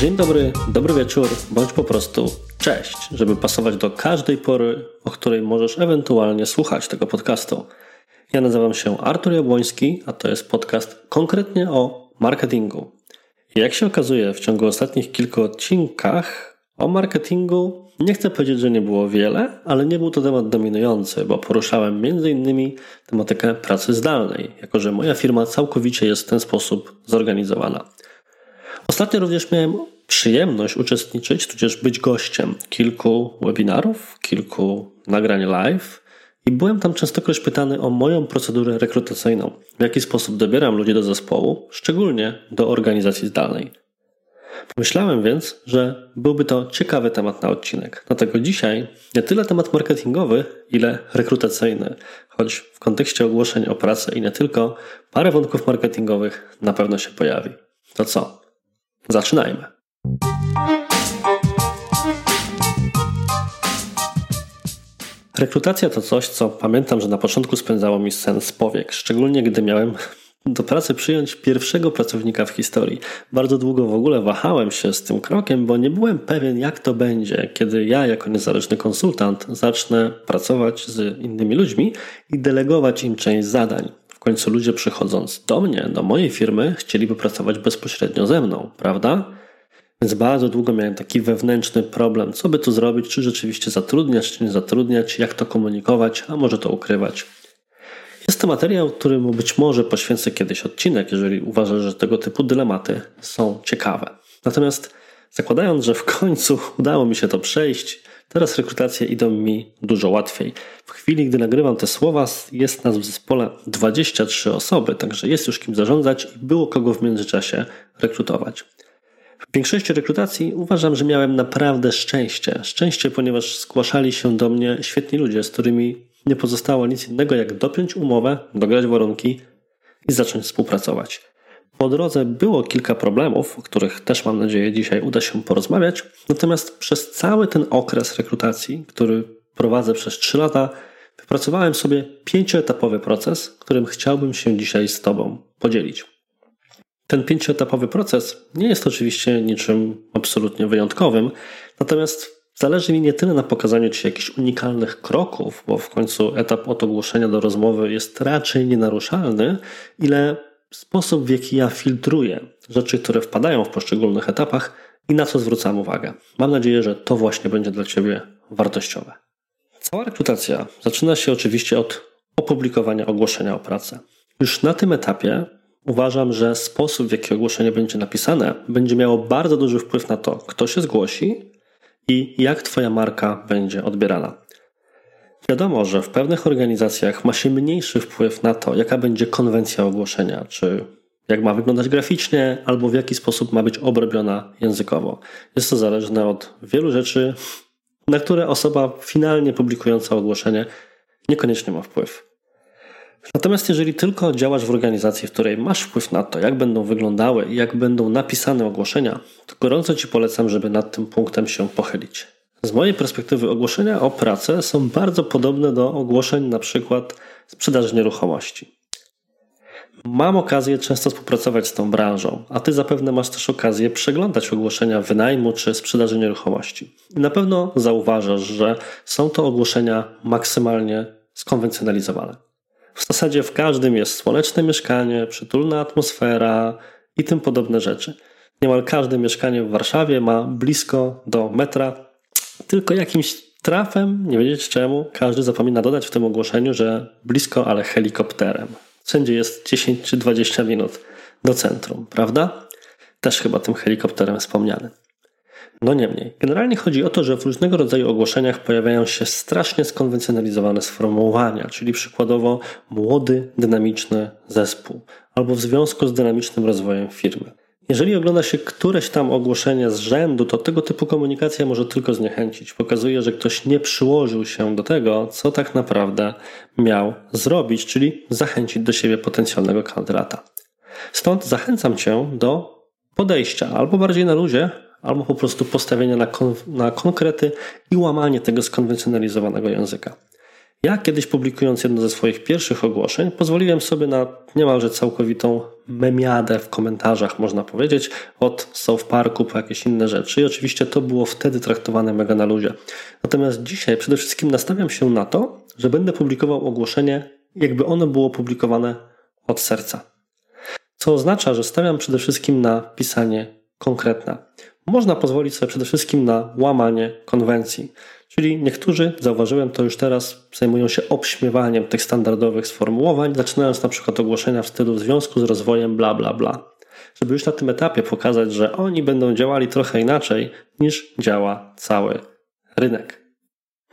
Dzień dobry, dobry wieczór, bądź po prostu cześć, żeby pasować do każdej pory, o której możesz ewentualnie słuchać tego podcastu. Ja nazywam się Artur Jabłoński, a to jest podcast konkretnie o marketingu. Jak się okazuje, w ciągu ostatnich kilku odcinkach o marketingu nie chcę powiedzieć, że nie było wiele, ale nie był to temat dominujący, bo poruszałem m.in. tematykę pracy zdalnej, jako że moja firma całkowicie jest w ten sposób zorganizowana. Ostatnio również miałem przyjemność uczestniczyć, tudzież być gościem kilku webinarów, kilku nagrań live i byłem tam częstokroć pytany o moją procedurę rekrutacyjną, w jaki sposób dobieram ludzi do zespołu, szczególnie do organizacji zdalnej. Pomyślałem więc, że byłby to ciekawy temat na odcinek. Dlatego dzisiaj nie tyle temat marketingowy, ile rekrutacyjny, choć w kontekście ogłoszeń o pracę i nie tylko, parę wątków marketingowych na pewno się pojawi. To co? Zaczynajmy. Rekrutacja to coś, co pamiętam, że na początku spędzało mi sens powiek, szczególnie gdy miałem do pracy przyjąć pierwszego pracownika w historii. Bardzo długo w ogóle wahałem się z tym krokiem, bo nie byłem pewien, jak to będzie, kiedy ja, jako niezależny konsultant, zacznę pracować z innymi ludźmi i delegować im część zadań. W końcu ludzie przychodząc do mnie, do mojej firmy, chcieliby pracować bezpośrednio ze mną, prawda? Więc bardzo długo miałem taki wewnętrzny problem, co by tu zrobić, czy rzeczywiście zatrudniać, czy nie zatrudniać, jak to komunikować, a może to ukrywać. Jest to materiał, którym być może poświęcę kiedyś odcinek, jeżeli uważasz, że tego typu dylematy są ciekawe. Natomiast zakładając, że w końcu udało mi się to przejść, teraz rekrutacje idą mi dużo łatwiej. W chwili, gdy nagrywam te słowa, jest nas w zespole 23 osoby, także jest już kim zarządzać i było kogo w międzyczasie rekrutować. W większości rekrutacji uważam, że miałem naprawdę szczęście. Szczęście, ponieważ zgłaszali się do mnie świetni ludzie, z którymi nie pozostało nic innego jak dopiąć umowę, dograć warunki i zacząć współpracować. Po drodze było kilka problemów, o których też mam nadzieję dzisiaj uda się porozmawiać, natomiast przez cały ten okres rekrutacji, który prowadzę przez 3 lata, wypracowałem sobie pięcioetapowy proces, którym chciałbym się dzisiaj z Tobą podzielić. Ten pięcioetapowy proces nie jest oczywiście niczym absolutnie wyjątkowym, natomiast Zależy mi nie tyle na pokazaniu Ci jakichś unikalnych kroków, bo w końcu etap od ogłoszenia do rozmowy jest raczej nienaruszalny, ile sposób, w jaki ja filtruję rzeczy, które wpadają w poszczególnych etapach i na co zwracam uwagę. Mam nadzieję, że to właśnie będzie dla Ciebie wartościowe. Cała rekrutacja zaczyna się oczywiście od opublikowania ogłoszenia o pracę. Już na tym etapie uważam, że sposób, w jaki ogłoszenie będzie napisane, będzie miało bardzo duży wpływ na to, kto się zgłosi i jak Twoja marka będzie odbierana. Wiadomo, że w pewnych organizacjach ma się mniejszy wpływ na to, jaka będzie konwencja ogłoszenia, czy jak ma wyglądać graficznie, albo w jaki sposób ma być obrobiona językowo. Jest to zależne od wielu rzeczy, na które osoba finalnie publikująca ogłoszenie niekoniecznie ma wpływ. Natomiast jeżeli tylko działasz w organizacji, w której masz wpływ na to, jak będą wyglądały i jak będą napisane ogłoszenia, to gorąco Ci polecam, żeby nad tym punktem się pochylić. Z mojej perspektywy ogłoszenia o pracę są bardzo podobne do ogłoszeń na przykład sprzedaży nieruchomości. Mam okazję często współpracować z tą branżą, a Ty zapewne masz też okazję przeglądać ogłoszenia wynajmu czy sprzedaży nieruchomości. I na pewno zauważasz, że są to ogłoszenia maksymalnie skonwencjonalizowane. W zasadzie w każdym jest słoneczne mieszkanie, przytulna atmosfera i tym podobne rzeczy. Niemal każde mieszkanie w Warszawie ma blisko do metra, tylko jakimś trafem, nie wiedzieć czemu, każdy zapomina dodać w tym ogłoszeniu, że blisko, ale helikopterem. Wszędzie jest 10 czy 20 minut do centrum, prawda? Też chyba tym helikopterem wspomniany. No niemniej, generalnie chodzi o to, że w różnego rodzaju ogłoszeniach pojawiają się strasznie skonwencjonalizowane sformułowania, czyli przykładowo młody, dynamiczny zespół, albo w związku z dynamicznym rozwojem firmy. Jeżeli ogląda się któreś tam ogłoszenie z rzędu, to tego typu komunikacja może tylko zniechęcić. Pokazuje, że ktoś nie przyłożył się do tego, co tak naprawdę miał zrobić, czyli zachęcić do siebie potencjalnego kandydata. Stąd zachęcam Cię do podejścia albo bardziej na luzie, albo po prostu postawienie na, kon na konkrety i łamanie tego skonwencjonalizowanego języka. Ja kiedyś publikując jedno ze swoich pierwszych ogłoszeń, pozwoliłem sobie na niemalże całkowitą memiadę w komentarzach, można powiedzieć, od South Parku po jakieś inne rzeczy. I oczywiście to było wtedy traktowane mega na luzie. Natomiast dzisiaj przede wszystkim nastawiam się na to, że będę publikował ogłoszenie, jakby ono było publikowane od serca. Co oznacza, że stawiam przede wszystkim na pisanie konkretne. Można pozwolić sobie przede wszystkim na łamanie konwencji. Czyli niektórzy, zauważyłem to już teraz, zajmują się obśmiewaniem tych standardowych sformułowań, zaczynając na przykład ogłoszenia w stylu w związku z rozwojem bla bla bla. Żeby już na tym etapie pokazać, że oni będą działali trochę inaczej niż działa cały rynek.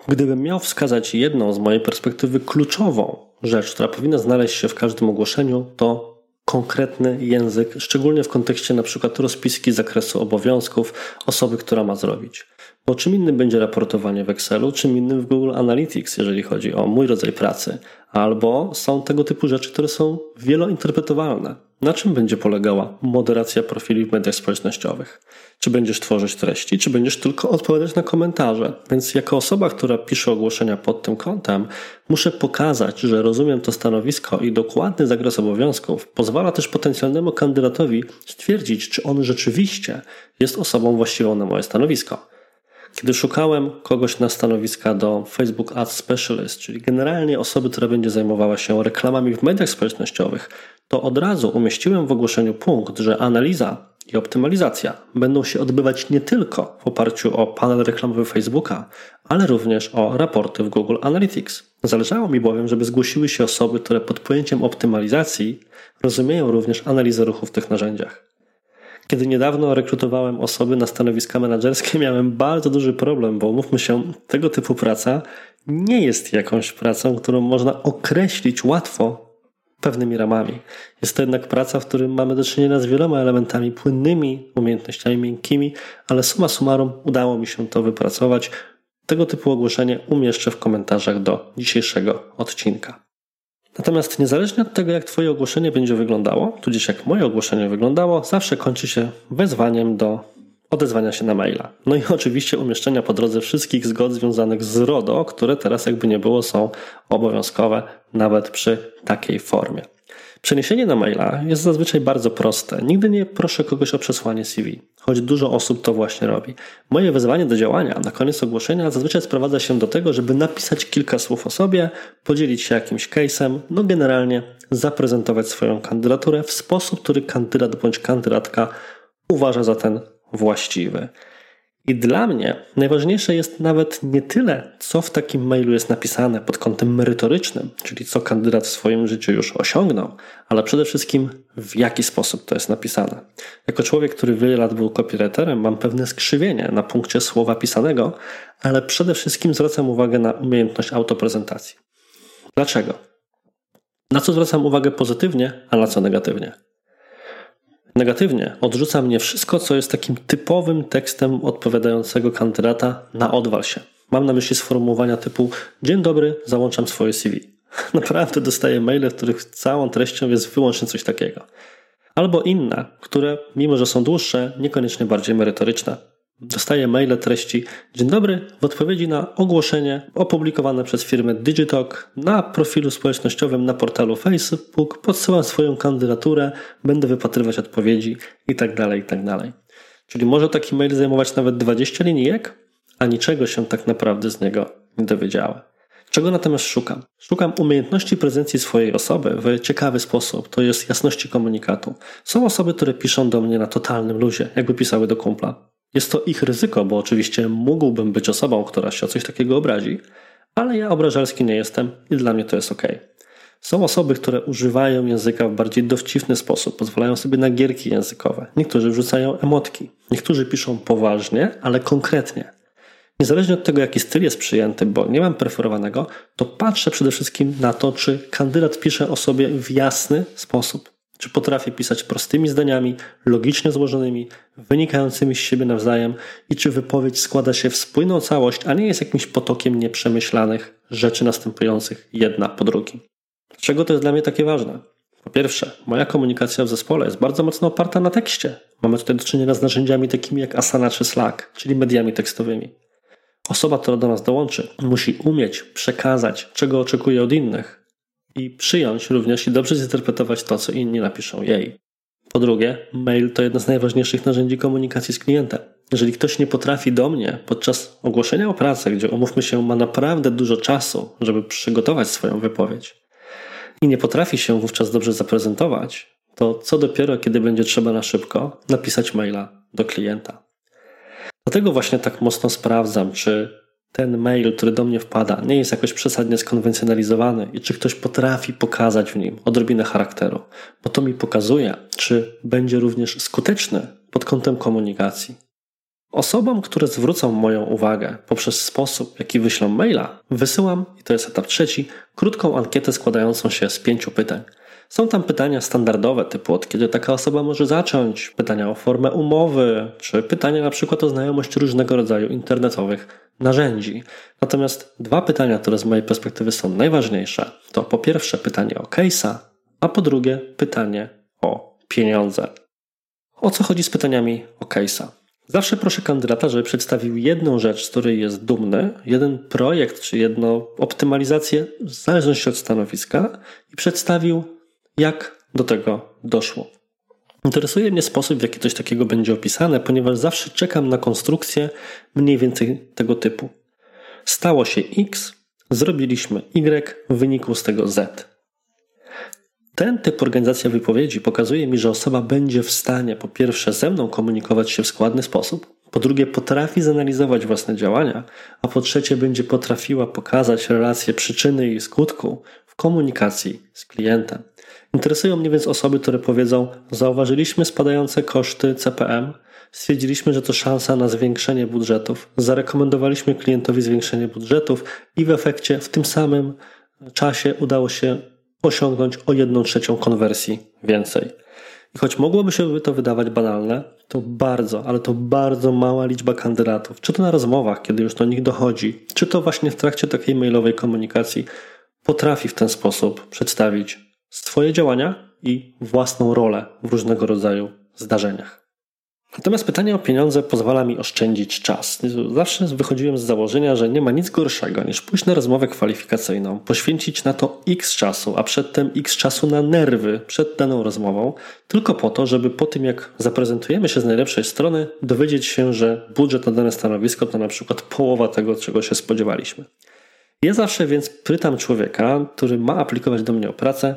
Gdybym miał wskazać jedną z mojej perspektywy kluczową rzecz, która powinna znaleźć się w każdym ogłoszeniu, to konkretny język, szczególnie w kontekście na przykład rozpiski zakresu obowiązków osoby, która ma zrobić. Bo czym innym będzie raportowanie w Excelu, czym innym w Google Analytics, jeżeli chodzi o mój rodzaj pracy. Albo są tego typu rzeczy, które są wielointerpretowalne. Na czym będzie polegała moderacja profili w mediach społecznościowych? Czy będziesz tworzyć treści, czy będziesz tylko odpowiadać na komentarze? Więc jako osoba, która pisze ogłoszenia pod tym kątem, muszę pokazać, że rozumiem to stanowisko i dokładny zakres obowiązków pozwala też potencjalnemu kandydatowi stwierdzić, czy on rzeczywiście jest osobą właściwą na moje stanowisko. Kiedy szukałem kogoś na stanowiska do Facebook Ads Specialist, czyli generalnie osoby, która będzie zajmowała się reklamami w mediach społecznościowych, to od razu umieściłem w ogłoszeniu punkt, że analiza i optymalizacja będą się odbywać nie tylko w oparciu o panel reklamowy Facebooka, ale również o raporty w Google Analytics. Zależało mi bowiem, żeby zgłosiły się osoby, które pod pojęciem optymalizacji rozumieją również analizę ruchu w tych narzędziach. Kiedy niedawno rekrutowałem osoby na stanowiska menedżerskie, miałem bardzo duży problem, bo mówmy się, tego typu praca nie jest jakąś pracą, którą można określić łatwo pewnymi ramami. Jest to jednak praca, w którym mamy do czynienia z wieloma elementami płynnymi, umiejętnościami miękkimi, ale suma summarum udało mi się to wypracować. Tego typu ogłoszenie umieszczę w komentarzach do dzisiejszego odcinka. Natomiast niezależnie od tego, jak Twoje ogłoszenie będzie wyglądało, tudzież jak moje ogłoszenie wyglądało, zawsze kończy się wezwaniem do odezwania się na maila. No i oczywiście umieszczenia po drodze wszystkich zgod związanych z RODO, które teraz jakby nie było są obowiązkowe nawet przy takiej formie. Przeniesienie na maila jest zazwyczaj bardzo proste. Nigdy nie proszę kogoś o przesłanie CV, choć dużo osób to właśnie robi. Moje wezwanie do działania na koniec ogłoszenia zazwyczaj sprowadza się do tego, żeby napisać kilka słów o sobie, podzielić się jakimś case'em, no generalnie zaprezentować swoją kandydaturę w sposób, który kandydat bądź kandydatka uważa za ten właściwy. I dla mnie najważniejsze jest nawet nie tyle, co w takim mailu jest napisane pod kątem merytorycznym, czyli co kandydat w swoim życiu już osiągnął, ale przede wszystkim w jaki sposób to jest napisane. Jako człowiek, który wiele lat był copywriterem, mam pewne skrzywienie na punkcie słowa pisanego, ale przede wszystkim zwracam uwagę na umiejętność autoprezentacji. Dlaczego? Na co zwracam uwagę pozytywnie, a na co negatywnie? Negatywnie odrzuca mnie wszystko, co jest takim typowym tekstem odpowiadającego kandydata na odwal się. Mam na myśli sformułowania typu Dzień dobry, załączam swoje CV. Naprawdę dostaję maile, w których całą treścią jest wyłącznie coś takiego. Albo inne, które, mimo że są dłuższe, niekoniecznie bardziej merytoryczne. Dostaję maile treści Dzień dobry, w odpowiedzi na ogłoszenie opublikowane przez firmę Digitalk na profilu społecznościowym na portalu Facebook podsyłam swoją kandydaturę, będę wypatrywać odpowiedzi itd., tak itd. Tak Czyli może taki mail zajmować nawet 20 linijek, a niczego się tak naprawdę z niego nie dowiedziałem. Czego natomiast szukam? Szukam umiejętności prezencji swojej osoby w ciekawy sposób, to jest jasności komunikatu. Są osoby, które piszą do mnie na totalnym luzie, jakby pisały do kumpla. Jest to ich ryzyko, bo oczywiście mógłbym być osobą, która się o coś takiego obrazi, ale ja obrażalski nie jestem i dla mnie to jest ok. Są osoby, które używają języka w bardziej dowcipny sposób, pozwalają sobie na gierki językowe. Niektórzy wrzucają emotki, niektórzy piszą poważnie, ale konkretnie. Niezależnie od tego, jaki styl jest przyjęty, bo nie mam preferowanego, to patrzę przede wszystkim na to, czy kandydat pisze o sobie w jasny sposób. Czy potrafię pisać prostymi zdaniami, logicznie złożonymi, wynikającymi z siebie nawzajem i czy wypowiedź składa się w spójną całość, a nie jest jakimś potokiem nieprzemyślanych rzeczy następujących jedna po drugim. Dlaczego to jest dla mnie takie ważne? Po pierwsze, moja komunikacja w zespole jest bardzo mocno oparta na tekście. Mamy tutaj do czynienia z narzędziami takimi jak Asana czy Slack, czyli mediami tekstowymi. Osoba, która do nas dołączy, musi umieć przekazać, czego oczekuje od innych i przyjąć również i dobrze zinterpretować to, co inni napiszą jej. Po drugie, mail to jedno z najważniejszych narzędzi komunikacji z klientem. Jeżeli ktoś nie potrafi do mnie podczas ogłoszenia o pracę, gdzie umówmy się, ma naprawdę dużo czasu, żeby przygotować swoją wypowiedź i nie potrafi się wówczas dobrze zaprezentować, to co dopiero, kiedy będzie trzeba na szybko napisać maila do klienta. Dlatego właśnie tak mocno sprawdzam, czy ten mail, który do mnie wpada, nie jest jakoś przesadnie skonwencjonalizowany i czy ktoś potrafi pokazać w nim odrobinę charakteru, bo to mi pokazuje, czy będzie również skuteczny pod kątem komunikacji. Osobom, które zwrócą moją uwagę poprzez sposób, jaki wyślą maila, wysyłam, i to jest etap trzeci, krótką ankietę składającą się z pięciu pytań. Są tam pytania standardowe, typu od kiedy taka osoba może zacząć, pytania o formę umowy, czy pytania na przykład o znajomość różnego rodzaju internetowych narzędzi. Natomiast dwa pytania, które z mojej perspektywy są najważniejsze, to po pierwsze pytanie o case'a, a po drugie pytanie o pieniądze. O co chodzi z pytaniami o case'a? Zawsze proszę kandydata, żeby przedstawił jedną rzecz, z której jest dumny, jeden projekt czy jedną optymalizację w zależności od stanowiska i przedstawił, jak do tego doszło. Interesuje mnie sposób, w jaki coś takiego będzie opisane, ponieważ zawsze czekam na konstrukcję mniej więcej tego typu. Stało się X, zrobiliśmy Y, w wyniku z tego Z. Ten typ organizacji wypowiedzi pokazuje mi, że osoba będzie w stanie po pierwsze ze mną komunikować się w składny sposób, po drugie potrafi zanalizować własne działania, a po trzecie będzie potrafiła pokazać relacje przyczyny i skutku w komunikacji z klientem. Interesują mnie więc osoby, które powiedzą: Zauważyliśmy spadające koszty CPM, stwierdziliśmy, że to szansa na zwiększenie budżetów, zarekomendowaliśmy klientowi zwiększenie budżetów i w efekcie w tym samym czasie udało się osiągnąć o jedną trzecią konwersji więcej. I choć mogłoby się to wydawać banalne, to bardzo, ale to bardzo mała liczba kandydatów, czy to na rozmowach, kiedy już do nich dochodzi, czy to właśnie w trakcie takiej mailowej komunikacji, potrafi w ten sposób przedstawić swoje działania i własną rolę w różnego rodzaju zdarzeniach. Natomiast pytanie o pieniądze pozwala mi oszczędzić czas. Zawsze wychodziłem z założenia, że nie ma nic gorszego niż pójść na rozmowę kwalifikacyjną, poświęcić na to x czasu, a przedtem x czasu na nerwy przed daną rozmową, tylko po to, żeby po tym jak zaprezentujemy się z najlepszej strony, dowiedzieć się, że budżet na dane stanowisko to na przykład połowa tego, czego się spodziewaliśmy. Ja zawsze więc pytam człowieka, który ma aplikować do mnie o pracę,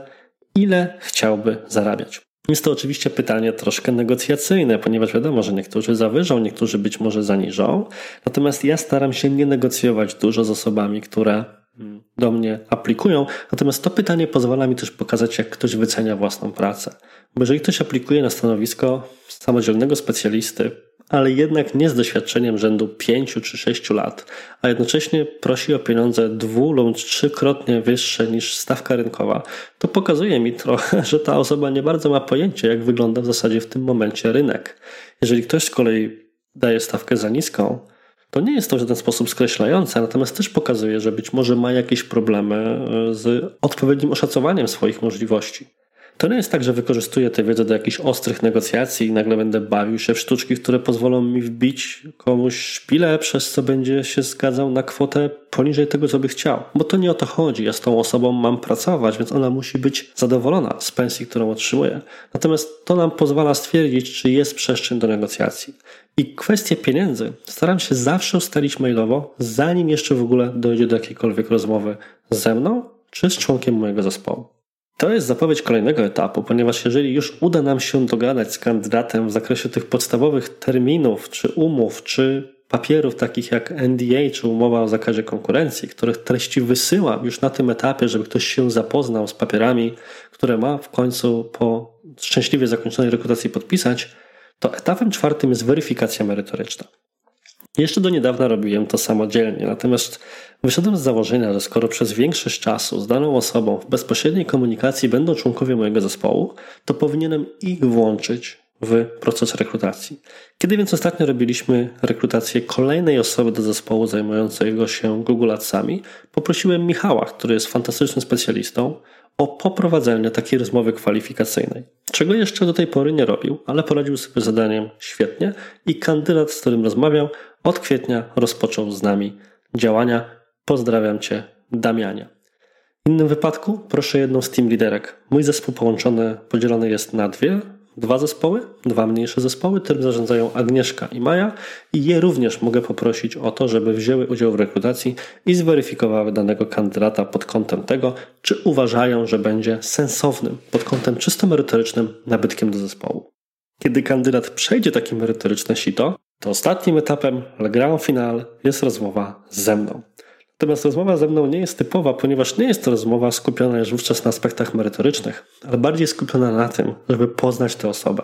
ile chciałby zarabiać. Jest to oczywiście pytanie troszkę negocjacyjne, ponieważ wiadomo, że niektórzy zawyżą, niektórzy być może zaniżą. Natomiast ja staram się nie negocjować dużo z osobami, które mm, do mnie aplikują. Natomiast to pytanie pozwala mi też pokazać, jak ktoś wycenia własną pracę. Bo jeżeli ktoś aplikuje na stanowisko samodzielnego specjalisty, ale jednak nie z doświadczeniem rzędu 5 czy 6 lat, a jednocześnie prosi o pieniądze dwu lub trzykrotnie wyższe niż stawka rynkowa, to pokazuje mi trochę, że ta osoba nie bardzo ma pojęcia, jak wygląda w zasadzie w tym momencie rynek. Jeżeli ktoś z kolei daje stawkę za niską, to nie jest to w żaden sposób skreślające, natomiast też pokazuje, że być może ma jakieś problemy e, z odpowiednim oszacowaniem swoich możliwości. To nie jest tak, że wykorzystuję tę wiedzę do jakichś ostrych negocjacji i nagle będę bawił się w sztuczki, które pozwolą mi wbić komuś szpilę, przez co będzie się zgadzał na kwotę poniżej tego, co by chciał. Bo to nie o to chodzi. Ja z tą osobą mam pracować, więc ona musi być zadowolona z pensji, którą otrzymuje. Natomiast to nam pozwala stwierdzić, czy jest przestrzeń do negocjacji. I kwestie pieniędzy staram się zawsze ustalić mailowo, zanim jeszcze w ogóle dojdzie do jakiejkolwiek rozmowy ze mną czy z członkiem mojego zespołu. To jest zapowiedź kolejnego etapu, ponieważ jeżeli już uda nam się dogadać z kandydatem w zakresie tych podstawowych terminów, czy umów, czy papierów takich jak NDA, czy umowa o zakazie konkurencji, których treści wysyłam już na tym etapie, żeby ktoś się zapoznał z papierami, które ma w końcu po szczęśliwie zakończonej rekrutacji podpisać, to etapem czwartym jest weryfikacja merytoryczna. Jeszcze do niedawna robiłem to samodzielnie, natomiast wyszedłem z założenia, że skoro przez większość czasu z daną osobą w bezpośredniej komunikacji będą członkowie mojego zespołu, to powinienem ich włączyć w proces rekrutacji. Kiedy więc ostatnio robiliśmy rekrutację kolejnej osoby do zespołu zajmującego się Google Adsami, poprosiłem Michała, który jest fantastycznym specjalistą, o poprowadzeniu takiej rozmowy kwalifikacyjnej. Czego jeszcze do tej pory nie robił, ale poradził sobie zadaniem świetnie i kandydat, z którym rozmawiał, od kwietnia rozpoczął z nami działania. Pozdrawiam Cię, Damianie. W innym wypadku proszę jedną z team liderek. Mój zespół połączony, podzielony jest na dwie, dwa zespoły, dwa mniejsze zespoły, którym zarządzają Agnieszka i Maja i je również mogę poprosić o to, żeby wzięły udział w rekrutacji i zweryfikowały danego kandydata pod kątem tego, czy uważają, że będzie sensownym pod kątem czysto merytorycznym nabytkiem do zespołu. Kiedy kandydat przejdzie takie merytoryczne sito, to ostatnim etapem Le Grand Final jest rozmowa ze mną. Natomiast rozmowa ze mną nie jest typowa, ponieważ nie jest to rozmowa skupiona już wówczas na aspektach merytorycznych, ale bardziej skupiona na tym, żeby poznać tę osobę.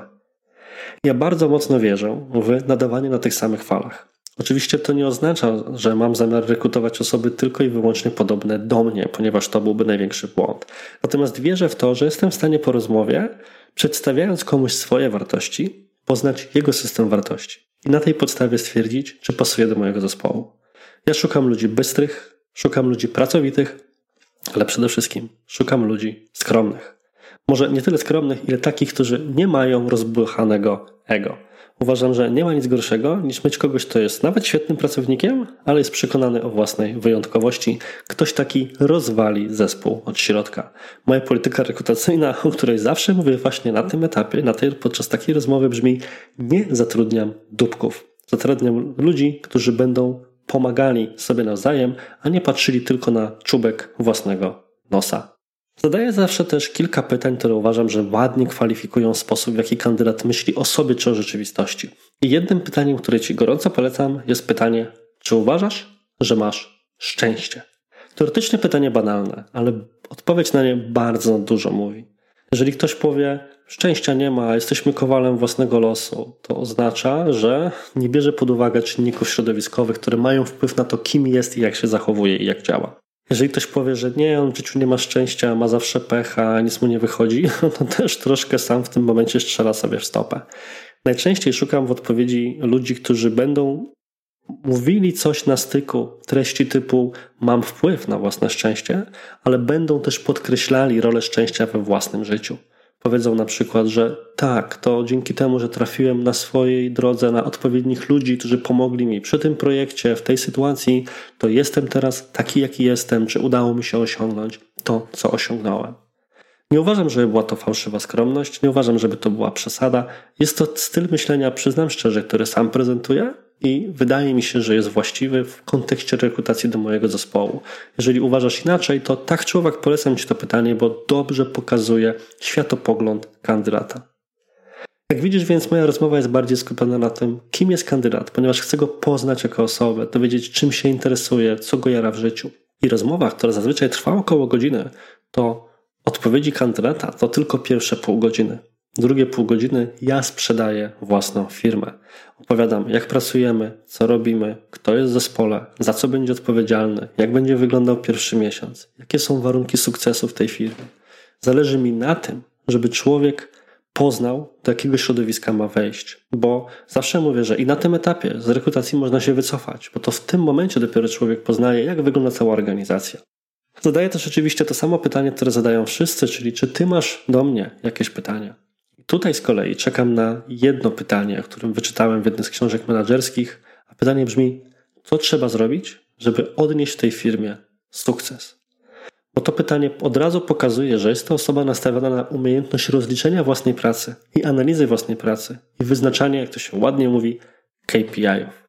Ja bardzo mocno wierzę w nadawanie na tych samych falach. Oczywiście to nie oznacza, że mam zamiar rekrutować osoby tylko i wyłącznie podobne do mnie, ponieważ to byłby największy błąd. Natomiast wierzę w to, że jestem w stanie po rozmowie, przedstawiając komuś swoje wartości, poznać jego system wartości i na tej podstawie stwierdzić, czy pasuje do mojego zespołu. Ja szukam ludzi bystrych, szukam ludzi pracowitych, ale przede wszystkim szukam ludzi skromnych. Może nie tyle skromnych, ile takich, którzy nie mają rozbuchanego ego. Uważam, że nie ma nic gorszego niż mieć kogoś, kto jest nawet świetnym pracownikiem, ale jest przekonany o własnej wyjątkowości. Ktoś taki rozwali zespół od środka. Moja polityka rekrutacyjna, o której zawsze mówię właśnie na tym etapie, na tej, podczas takiej rozmowy brzmi: nie zatrudniam dupków. Zatrudniam ludzi, którzy będą pomagali sobie nawzajem, a nie patrzyli tylko na czubek własnego nosa. Zadaję zawsze też kilka pytań, które uważam, że ładnie kwalifikują sposób, w jaki kandydat myśli o sobie czy o rzeczywistości. I jednym pytaniem, które Ci gorąco polecam, jest pytanie: czy uważasz, że masz szczęście? Teoretycznie pytanie banalne, ale odpowiedź na nie bardzo dużo mówi. Jeżeli ktoś powie, szczęścia nie ma, jesteśmy kowalem własnego losu, to oznacza, że nie bierze pod uwagę czynników środowiskowych, które mają wpływ na to, kim jest i jak się zachowuje i jak działa. Jeżeli ktoś powie, że nie, on w życiu nie ma szczęścia, ma zawsze pecha, nic mu nie wychodzi, to też troszkę sam w tym momencie strzela sobie w stopę. Najczęściej szukam w odpowiedzi ludzi, którzy będą mówili coś na styku, treści typu mam wpływ na własne szczęście, ale będą też podkreślali rolę szczęścia we własnym życiu. Powiedzą na przykład, że tak, to dzięki temu, że trafiłem na swojej drodze na odpowiednich ludzi, którzy pomogli mi przy tym projekcie, w tej sytuacji, to jestem teraz taki, jaki jestem, czy udało mi się osiągnąć to, co osiągnąłem. Nie uważam, żeby była to fałszywa skromność, nie uważam, żeby to była przesada. Jest to styl myślenia, przyznam szczerze, który sam prezentuję i wydaje mi się, że jest właściwy w kontekście rekrutacji do mojego zespołu. Jeżeli uważasz inaczej, to tak czy owak polecam Ci to pytanie, bo dobrze pokazuje światopogląd kandydata. Jak widzisz, więc moja rozmowa jest bardziej skupiona na tym, kim jest kandydat, ponieważ chcę go poznać jako osobę, dowiedzieć, czym się interesuje, co go jara w życiu. I rozmowa, która zazwyczaj trwa około godziny, to odpowiedzi kandydata to tylko pierwsze pół godziny. Drugie pół godziny ja sprzedaję własną firmę. Opowiadam, jak pracujemy, co robimy, kto jest w zespole, za co będzie odpowiedzialny, jak będzie wyglądał pierwszy miesiąc, jakie są warunki sukcesu w tej firmie. Zależy mi na tym, żeby człowiek poznał, do jakiego środowiska ma wejść. Bo zawsze mówię, że i na tym etapie z rekrutacji można się wycofać, bo to w tym momencie dopiero człowiek poznaje, jak wygląda cała organizacja. Zadaję też oczywiście to samo pytanie, które zadają wszyscy, czyli czy ty masz do mnie jakieś pytania? Tutaj z kolei czekam na jedno pytanie, o którym wyczytałem w jednej z książek menedżerskich, a pytanie brzmi: co trzeba zrobić, żeby odnieść w tej firmie sukces? Bo to pytanie od razu pokazuje, że jest to osoba nastawiona na umiejętność rozliczenia własnej pracy i analizy własnej pracy i wyznaczania, jak to się ładnie mówi, KPI-ów.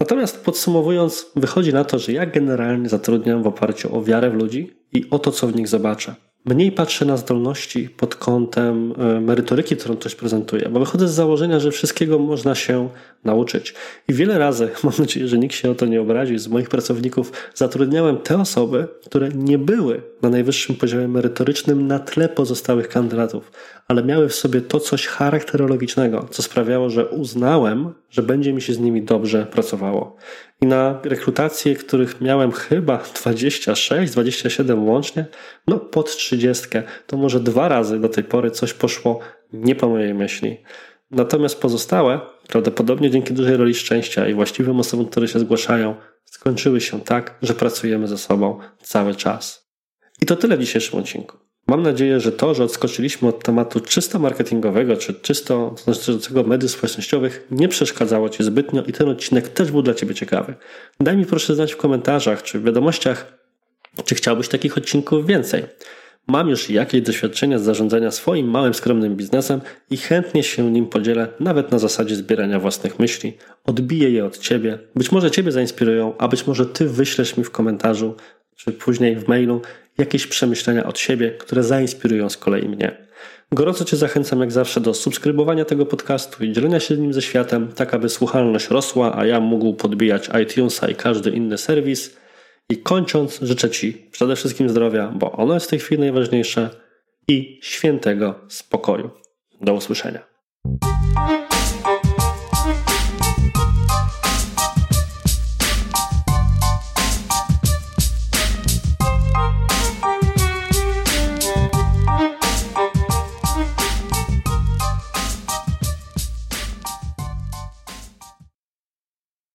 Natomiast podsumowując, wychodzi na to, że ja generalnie zatrudniam w oparciu o wiarę w ludzi i o to, co w nich zobaczę. Mniej patrzę na zdolności pod kątem e, merytoryki, którą ktoś prezentuje, bo wychodzę z założenia, że wszystkiego można się nauczyć. I wiele razy, mam nadzieję, że nikt się o to nie obrazi, z moich pracowników zatrudniałem te osoby, które nie były na najwyższym poziomie merytorycznym na tle pozostałych kandydatów, ale miały w sobie to coś charakterologicznego, co sprawiało, że uznałem, że będzie mi się z nimi dobrze pracowało. I na rekrutacje, których miałem chyba 26, 27 łącznie, no pod 30, to może dwa razy do tej pory coś poszło nie po mojej myśli. Natomiast pozostałe, prawdopodobnie dzięki dużej roli szczęścia i właściwym osobom, które się zgłaszają, skończyły się tak, że pracujemy ze sobą cały czas. I to tyle w dzisiejszym odcinku. Mam nadzieję, że to, że odskoczyliśmy od tematu czysto marketingowego czy czysto dotyczącego mediów społecznościowych nie przeszkadzało Ci zbytnio i ten odcinek też był dla Ciebie ciekawy. Daj mi proszę znać w komentarzach czy w wiadomościach, czy chciałbyś takich odcinków więcej. Mam już jakieś doświadczenia z zarządzania swoim małym, skromnym biznesem i chętnie się nim podzielę, nawet na zasadzie zbierania własnych myśli. Odbiję je od Ciebie. Być może Ciebie zainspirują, a być może Ty wyślesz mi w komentarzu czy później w mailu jakieś przemyślenia od siebie, które zainspirują z kolei mnie. Gorąco Cię zachęcam jak zawsze do subskrybowania tego podcastu i dzielenia się nim ze światem, tak aby słuchalność rosła, a ja mógł podbijać iTunesa i każdy inny serwis. I kończąc, życzę Ci przede wszystkim zdrowia, bo ono jest w tej chwili najważniejsze i świętego spokoju. Do usłyszenia.